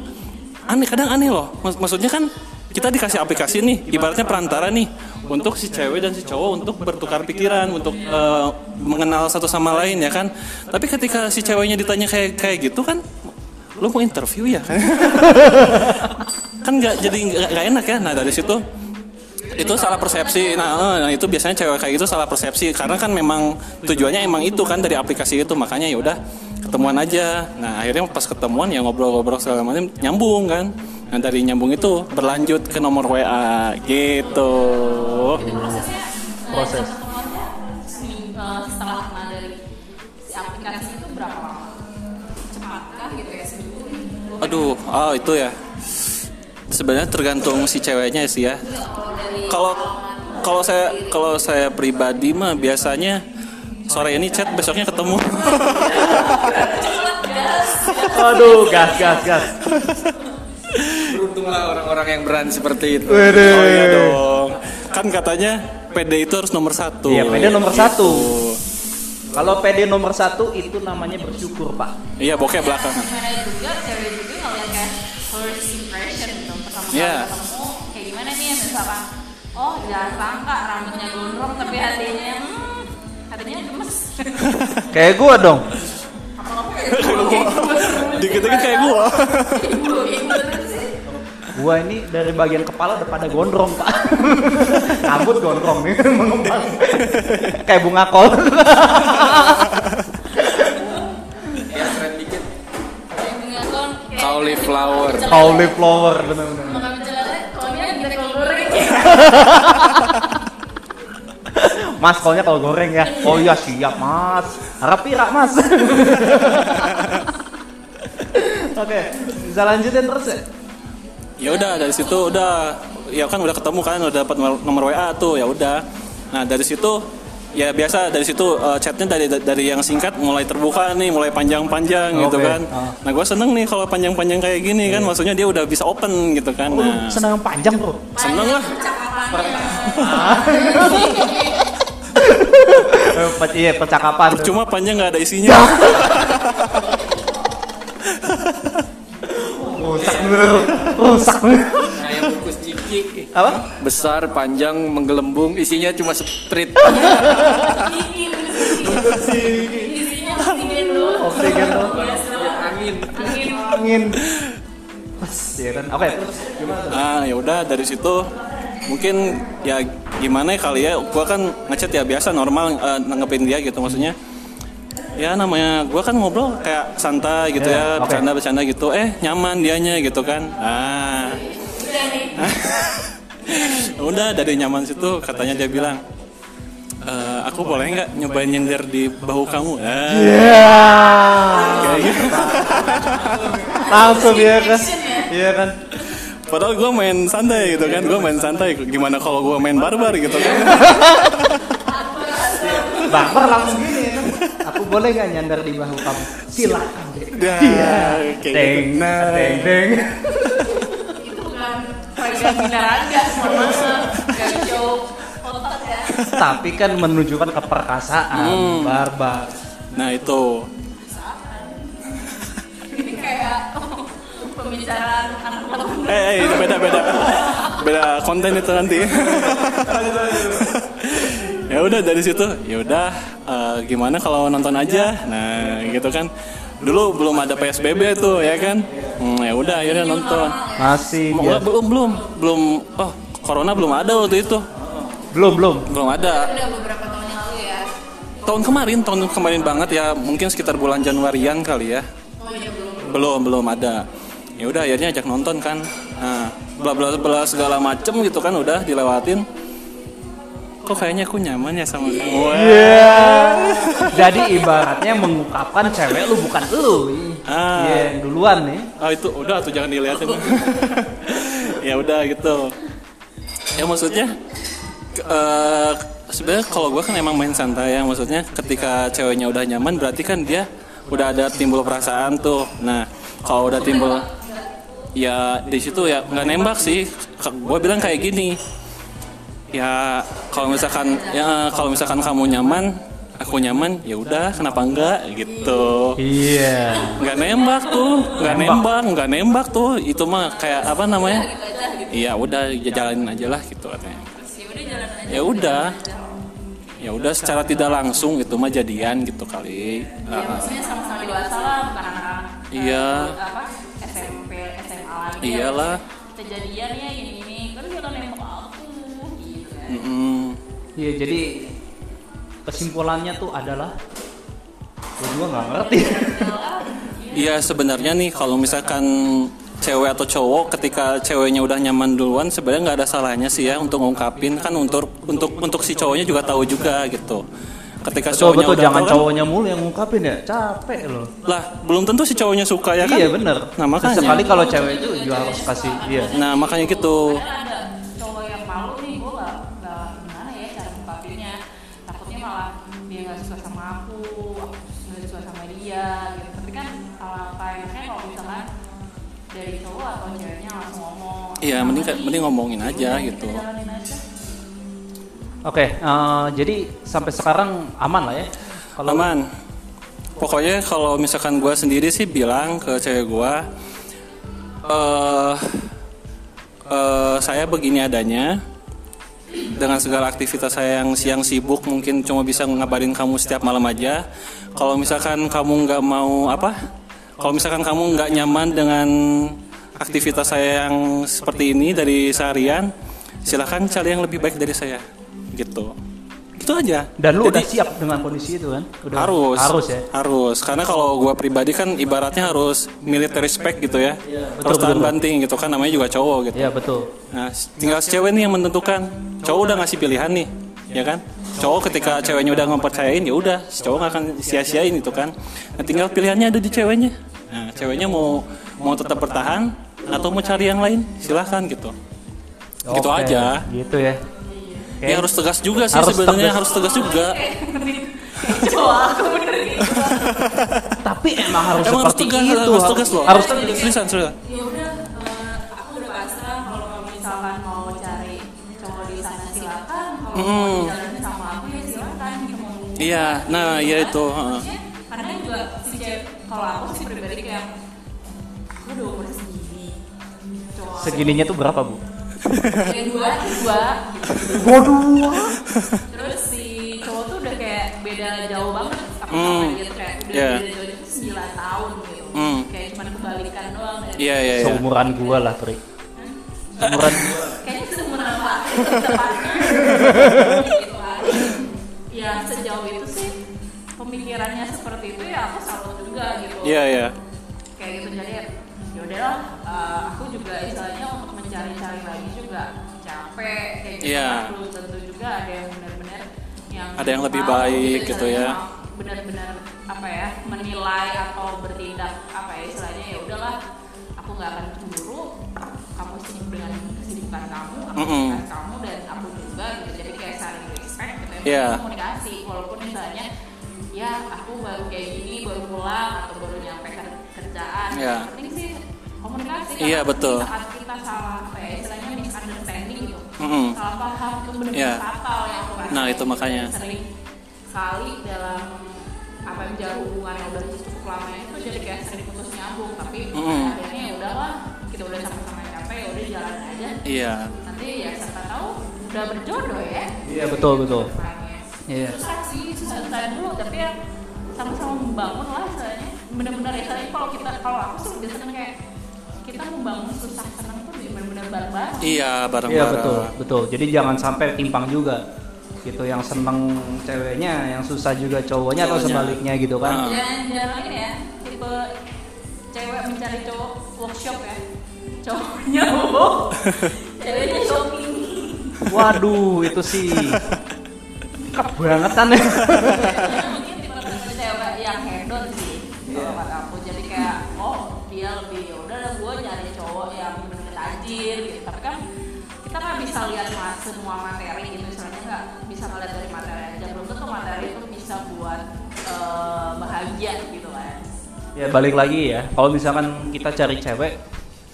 aneh kadang aneh loh. Mak- maksudnya kan kita dikasih aplikasi nih, ibaratnya perantara nih untuk si cewek dan si cowok untuk bertukar pikiran, untuk eh, mengenal satu sama lain ya kan. Tapi ketika si ceweknya ditanya kayak kayak gitu kan, lu mau interview ya? kan nggak jadi nggak enak ya. Nah dari situ itu salah persepsi. Nah, eh, nah, itu biasanya cewek kayak gitu salah persepsi karena kan memang tujuannya emang itu kan dari aplikasi itu makanya ya udah ketemuan aja. Nah akhirnya pas ketemuan ya ngobrol-ngobrol segala macam nyambung kan. Nah dari nyambung itu berlanjut ke nomor WA gitu. prosesnya Proses. ketemuannya seminggu setelah kenal dari si aplikasi itu berapa lama cepatkah gitu ya seminggu Aduh, oh itu ya. Sebenarnya tergantung si ceweknya sih ya. Kalau kalau saya kalau saya pribadi mah biasanya sore ini chat besoknya ketemu. Aduh, gas, gas, gas. Beruntunglah orang-orang yang berani seperti itu. Oh iya dong. Kan katanya PD itu harus nomor satu. Iya, PD nomor satu. Gitu. Kalau PD nomor satu itu namanya bersyukur, Pak. Iya, bokeh belakangan. gimana juga cewek juga ngeliat kayak first impression Iya. ketemu kayak gimana nih misalkan oh jangan sangka rambutnya gondrong tapi hatinya hmm, hatinya gemes Kayak gua dong. Dikit-dikit kayak gua. Gua ini dari bagian kepala udah pada gondrong, Pak. Rambut gondrong nih, mengembang. Kayak bunga kol. Ya Cauliflower. Cauliflower, bener-bener. Mas, kolnya kalau goreng ya. Oh iya siap, Mas. Harap pira, Mas. Oke, bisa lanjutin terus ya? ya udah dari situ udah ya kan udah ketemu kan udah dapat nomor- WA tuh ya udah nah dari situ ya biasa dari situ eh, chatnya dari dari yang singkat mulai terbuka nih mulai panjang-panjang gitu Oke, kan ah. nah gue seneng nih kalau panjang-panjang kayak gini kan maksudnya dia udah bisa open gitu kan Oh, nah senang yang panjang, Bro. seneng lah pe- Iya, percakapan. cuma panjang nggak ada isinya Rusak bener. Rusak bener. Apa? Besar, panjang, menggelembung, isinya cuma isinya oksigen tuh. Angin. angin Angin. Pas, ya kan? Oke, gimana tuh? Nah, ya udah dari situ mungkin ya gimana ya kali ya gua kan ngechat ya biasa normal eh, nanggepin dia gitu maksudnya ya namanya gua kan ngobrol kayak santai gitu Ya, ya oke. bercanda bercanda gitu eh nyaman dianya gitu kan ah udah dari nyaman situ katanya dia bilang "Eh, aku boleh nggak nyobain nyender di bahu kamu ah, Iya. kayak gitu. Langsung ya kan? Iya kan? Padahal gua main santai gitu kan gua main santai gimana kalau gua main barbar gitu kan Barbar langsung gini ya kan? Aku boleh nggak nyandar di bahu kamu? Silakan Iya. Deng, gitu. Deng, deng. itu bukan binaraga gak show otot ya Tapi kan menunjukkan keperkasaan, Hmm. barbar. Nah itu. Pembicaraan anak muda Eh, eh, itu beda beda beda konten itu nanti. ya udah dari situ, ya udah eh, gimana kalau nonton aja. Nah gitu kan. Dulu belum ada PSBB tuh ya kan. Hmm, ya udah akhirnya nonton. Masih Mau- ya. belum belum belum oh corona belum ada waktu itu Belum, belum. belum ada udah beberapa tahun yang lalu ya tahun kemarin tahun kemarin banget ya mungkin sekitar bulan Januarian kali ya oh iya belum belum belum ada ya udah akhirnya ajak nonton kan nah bla bla bla segala macem gitu kan udah dilewatin kok kayaknya aku nyaman ya sama kamu Iya. Jadi ibaratnya mengungkapkan cewek lu bukan lu. Ah. Yang duluan nih. ah itu udah tuh jangan dilihatin ya udah gitu ya maksudnya eh, sebenarnya kalau gue kan emang main santai ya maksudnya ketika ceweknya udah nyaman berarti kan dia udah ada timbul perasaan tuh nah kalau udah timbul ya di situ ya nggak nembak sih. Gue bilang kayak gini ya kalau misalkan ya kalau misalkan kamu nyaman aku nyaman ya udah kenapa enggak? Gitu. Iya. nggak nembak tuh nggak nembak. nggak nembak tuh. Itu mah kayak apa namanya iya udah jalanin aja lah gitu katanya. Ya udah. Ya udah secara tidak langsung itu mah jadian gitu kali. Ya maksudnya sama-sama dewasa lah bukan anak-anak Iya. apa Iyalah. kejadian ya ini ini kan dia kan nembak aku gitu kan. Iya, jadi kesimpulannya tuh adalah gue juga nggak ngerti. Iya sebenarnya nih kalau misalkan cewek atau cowok ketika ceweknya udah nyaman duluan sebenarnya nggak ada salahnya sih ya untuk ngungkapin kan untuk untuk untuk si cowoknya juga tahu juga gitu ketika Betul cowoknya betul udah jangan tahu kan, cowoknya mulu yang ngungkapin ya, capek loh. lah belum tentu si cowoknya suka ya kan? Iya bener. nah makanya. Sekali kalau cewek itu juga harus kasih iya. nah makanya gitu. Padahal ada cowok yang malu nih gue gak, gak gimana ya cara ngungkapinnya. Takutnya malah dia gak suka sama aku aku gak suka sama dia gitu. Tapi kan alangkah enaknya kalau misalkan dari cowok atau ceweknya langsung ngomong iya mending mending ngomongin aja gitu. Kita jalanin aja Oke, eh, jadi sampai sekarang aman lah ya. Kalau aman. Pokoknya kalau misalkan gue sendiri sih bilang ke cewek gue eh eh, saya begini adanya dengan segala aktivitas saya yang siang sibuk mungkin cuma bisa ngabarin kamu setiap malam aja. Kalau misalkan kamu nggak mau apa? Kalau misalkan kamu nggak nyaman dengan aktivitas saya yang seperti ini dari seharian silahkan cari yang lebih baik dari saya gitu itu aja dan lu Jadi- udah siap dengan kondisi itu kan? Udah, harus Harus ya. harus karena kalau gua pribadi kan ibaratnya harus military spec gitu ya betul, harus tahan betul. banting gitu kan namanya juga cowok gitu Iya betul. nah tinggal cewek nih yang menentukan cowok udah ngasih pilihan nih ya kan cowok ketika ceweknya udah ngepercayain ya udah cowok nggak akan sia-siain itu kan nah, tinggal pilihannya ada di ceweknya nah ceweknya mau mau tetap bertahan atau mau cari yang lain silahkan gitu Gitu aja. Gitu ya. Ya harus tegas juga sih Harus sebenarnya tegas. harus tegas juga cowok aku bener Tapi emang harus emang harus seperti tegas itu. harus tegas loh Harus seriusan seriusan ya udah eh, aku udah pasrah kalau misalkan mau cari cowok di sana silakan kalau Mm. mau sama aku ya silakan gitu iya nah iya itu. Maksudnya, kadang juga si cewek kalau aku sih pribadi kayak aku udah umur segini segininya tuh berapa bu? Kayak dua dua Waduh. terus si cowok tuh udah kayak beda jauh banget Hmm. sama dia tuh kayak udah Yeah. beda jauh itu 9 tahun gitu Hmm. kayak cuma kebalikan doang iya iya iya Seumuran gua lah Tri. Seumuran gua. kayaknya seumuran apa tepatnya gitu ya sejauh itu sih pemikirannya seperti itu ya aku salut juga gitu iya iya kayak gitu jadi ya udahlah eh, aku juga istilahnya mencari-cari lagi juga capek kayak gitu Iya. kan. belum tentu juga ada yang benar-benar yang Ada yang lebih baik gitu istilahnya ya. benar-benar apa ya menilai atau bertindak apa ya istilahnya ya udahlah aku nggak akan cemburu kamu sibuk dengan kesibukan kamu aku Mm-mm. kesibukan kamu dan aku juga gitu jadi kayak saling respect gitu ya Iya. komunikasi walaupun misalnya ya aku baru kayak gini baru pulang atau baru nyampe ke kerjaan yang penting sih komunikasi Iya, karena betul. saat kita salah apa ya istilahnya misunderstanding gitu Mm-mm. salah paham itu benar-benar Iya. fatal yang aku. Nah, itu makanya. sering sekali dalam apa yang menjalin hubungan yang udah cukup lama itu jadi kayak sering putus nyambung tapi Mm-mm. akhirnya ya udahlah kita udah sama-sama capek ya udah jalan aja Iya. nanti ya siapa tahu udah berjodoh ya Iya betul betul. depannya. Iya. susah sih susah susah dulu tapi ya sama-sama membangun lah soalnya bener-bener ya soalnya kalau kita kalau aku sih seneng kayak kita membangun susah senang tuh bener-bener bareng-bareng Iya, Iya bareng-bareng. betul betul. Jadi jangan sampai timpang juga. Gitu yang seneng ceweknya, yang susah juga cowoknya atau sebaliknya gitu kan. Ah. jangan jangan ini ya tipe cewek mencari cowok workshop ya cowoknya work ceweknya shopping Waduh, itu sih kebangetan ya. Mungkin tipe cewek yang hedon sih kalau kata aku jadi kayak oh dia lebih udah gue nyari cowok yang bener-bener tajir gitu tapi kan kita nggak bisa lihat mas semua materi gitu misalnya nggak bisa ngeliat dari materi aja belum tentu materi itu bisa buat eh, bahagia gitu kan Ya balik lagi ya. Kalau misalkan kita cari cewek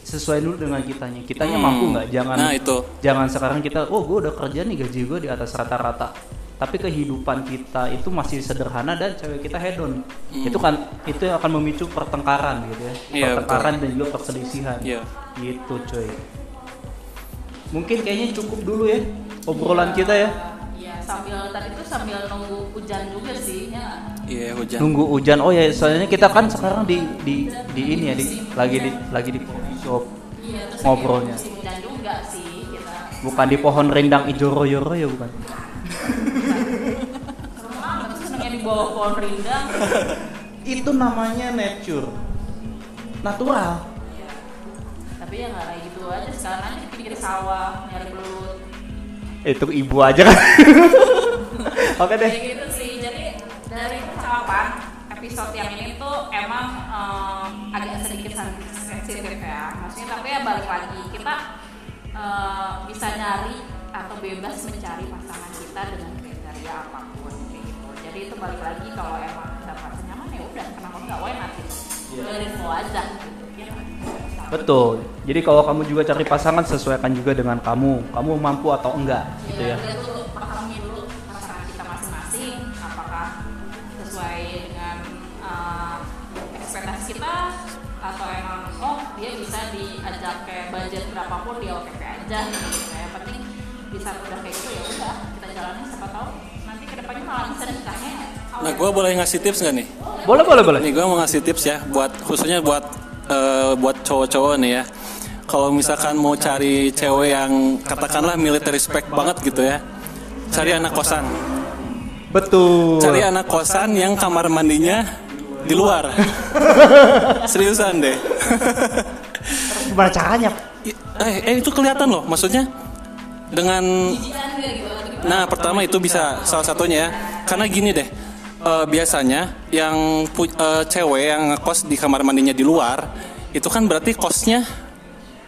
sesuai dulu dengan kitanya. Kitanya Hmm. mampu nggak? Jangan Nah, itu. jangan sekarang kita oh gue udah kerja nih gaji gue di atas rata-rata. Tapi kehidupan kita itu masih sederhana dan cewek kita hedon. Itu kan itu yang akan memicu pertengkaran gitu ya. Hmm. Iya, pertengkaran dan juga perselisihan. Iya. Gitu coy. Mungkin kayaknya cukup dulu ya obrolan kita ya. Iya sambil tadi tuh sambil nunggu hujan juga sih ya Iya, hujan. Nunggu hujan. Oh ya, soalnya kita kan sekarang di di di ini ya, di lagi di lagi di coffee shop. iya Ngobrolnya. musim hujan juga sih kita Bukan di pohon rindang ijo royo royo bukan. Bawah pohon rindang Itu namanya nature. Natural. tapi ya nggak kayak gitu aja sekarang aja di pinggir sawah nyari belut Itu ibu aja kan. Oke deh. kayak gitu sih jadi dari percakapan episode yang ini tuh emang em, agak sedikit sen- sensitif ya maksudnya tapi ya balik lagi kita eh, bisa nyari atau bebas mencari pasangan kita dengan kriteria apa pun gitu jadi itu balik lagi kalau emang dapat nyaman ya udah kenapa nggak why not gitu udah info aja gitu ya? Betul. Jadi kalau kamu juga cari pasangan sesuaikan juga dengan kamu. Kamu mampu atau enggak gitu ya. lihat dulu pahami dulu pasangan kita masing-masing apakah sesuai dengan uh, ekspektasi kita atau emang oh dia bisa diajak kayak budget berapapun dia oke oke aja gitu yang penting bisa udah kayak gitu ya udah kita jalanin siapa tahu ke depannya malah bisa nikahnya Nah, gue boleh ngasih tips nggak nih? Boleh boleh boleh. Nih gue mau ngasih tips ya buat khususnya buat eh, buat cowok-cowok nih ya. Kalau misalkan mau cari cewek yang katakanlah military spec banget gitu ya, cari anak kosan. Betul. Cari anak kosan yang kamar mandinya di luar. Seriusan deh. Gimana caranya? Eh, eh itu kelihatan loh, maksudnya dengan Nah, pertama itu bisa salah satunya ya. Karena gini deh, eh, biasanya yang pu- eh, cewek yang ngekos di kamar mandinya di luar, itu kan berarti kosnya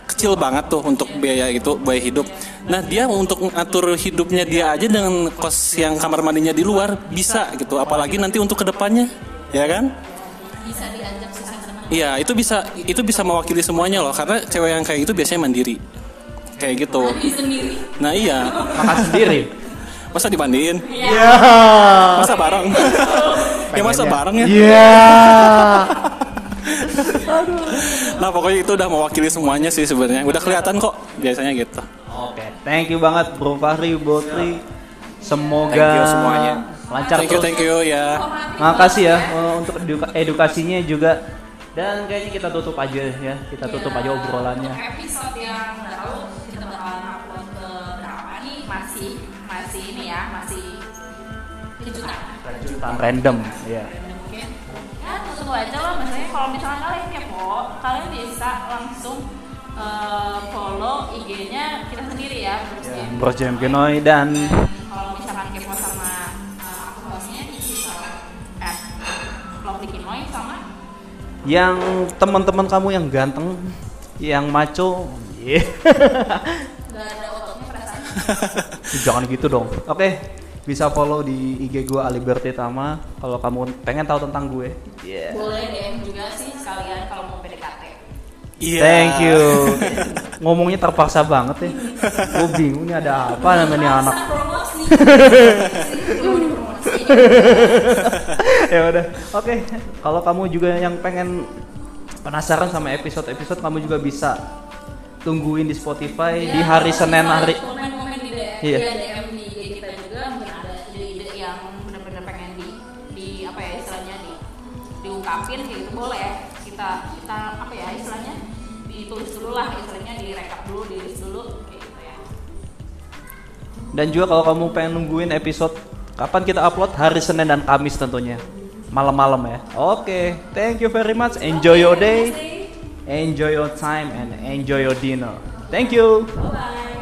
kecil banget tuh untuk biaya itu biaya hidup. Nah, dia untuk ngatur hidupnya dia aja dengan kos yang kamar mandinya di luar bisa gitu, apalagi nanti untuk ke depannya, ya kan? bisa diajak Iya, itu bisa itu bisa mewakili semuanya loh, karena cewek yang kayak gitu biasanya mandiri. Kayak gitu. sendiri Nah, iya. Makan sendiri. Masa dimandiin? Iya. Masa bareng? ya masa bareng ya? Iya. Nah pokoknya itu udah mewakili semuanya sih sebenarnya. Udah kelihatan kok biasanya gitu. Oke, thank you banget Bro Fahri, Bro Tri. Semoga Thank you semuanya. lancar Thank you, terus. thank you ya. Makasih ya eh, untuk eduka- edukasinya juga. Dan kayaknya kita tutup aja ya. Kita tutup aja obrolannya. Untuk episode yang nggak masih masih ini ya masih kejutan Kejutan random, ya. mungkin ya tunggu aja lah misalnya kalau misalnya kalian kepo kalian bisa langsung eh, follow IG-nya kita sendiri ya. Bro Jam Genoy dan kalau misalkan kepo sama eh, hostnya at Kinoy sama yang teman-teman kamu yang ganteng, yang maco, yeah. nggak ada ototnya perasaan jangan gitu dong. Oke, bisa follow di IG gue Aliberti Tama kalau kamu pengen tahu tentang gue. Yeah. Boleh DM juga sih sekalian kalau mau PDKT. Iya. Thank you. Ngomongnya terpaksa banget ya. Gue bingung nih ada apa namanya anak. Promosi. Ya udah. Oke. Kalau kamu juga yang pengen penasaran sama episode-episode kamu juga bisa tungguin di Spotify di Iya, hari Senin hari. Iya. iya. DM di IG kita juga mungkin ada ide-ide yang benar-benar pengen di di apa ya istilahnya di diungkapin gitu boleh kita kita apa ya istilahnya ditulis dulu lah istilahnya direkap dulu ditulis dulu kayak gitu ya. Dan juga kalau kamu pengen nungguin episode kapan kita upload hari Senin dan Kamis tentunya. Malam-malam ya. Oke, thank you very much. Enjoy your day. Enjoy your time and enjoy your dinner. Thank you. Bye bye.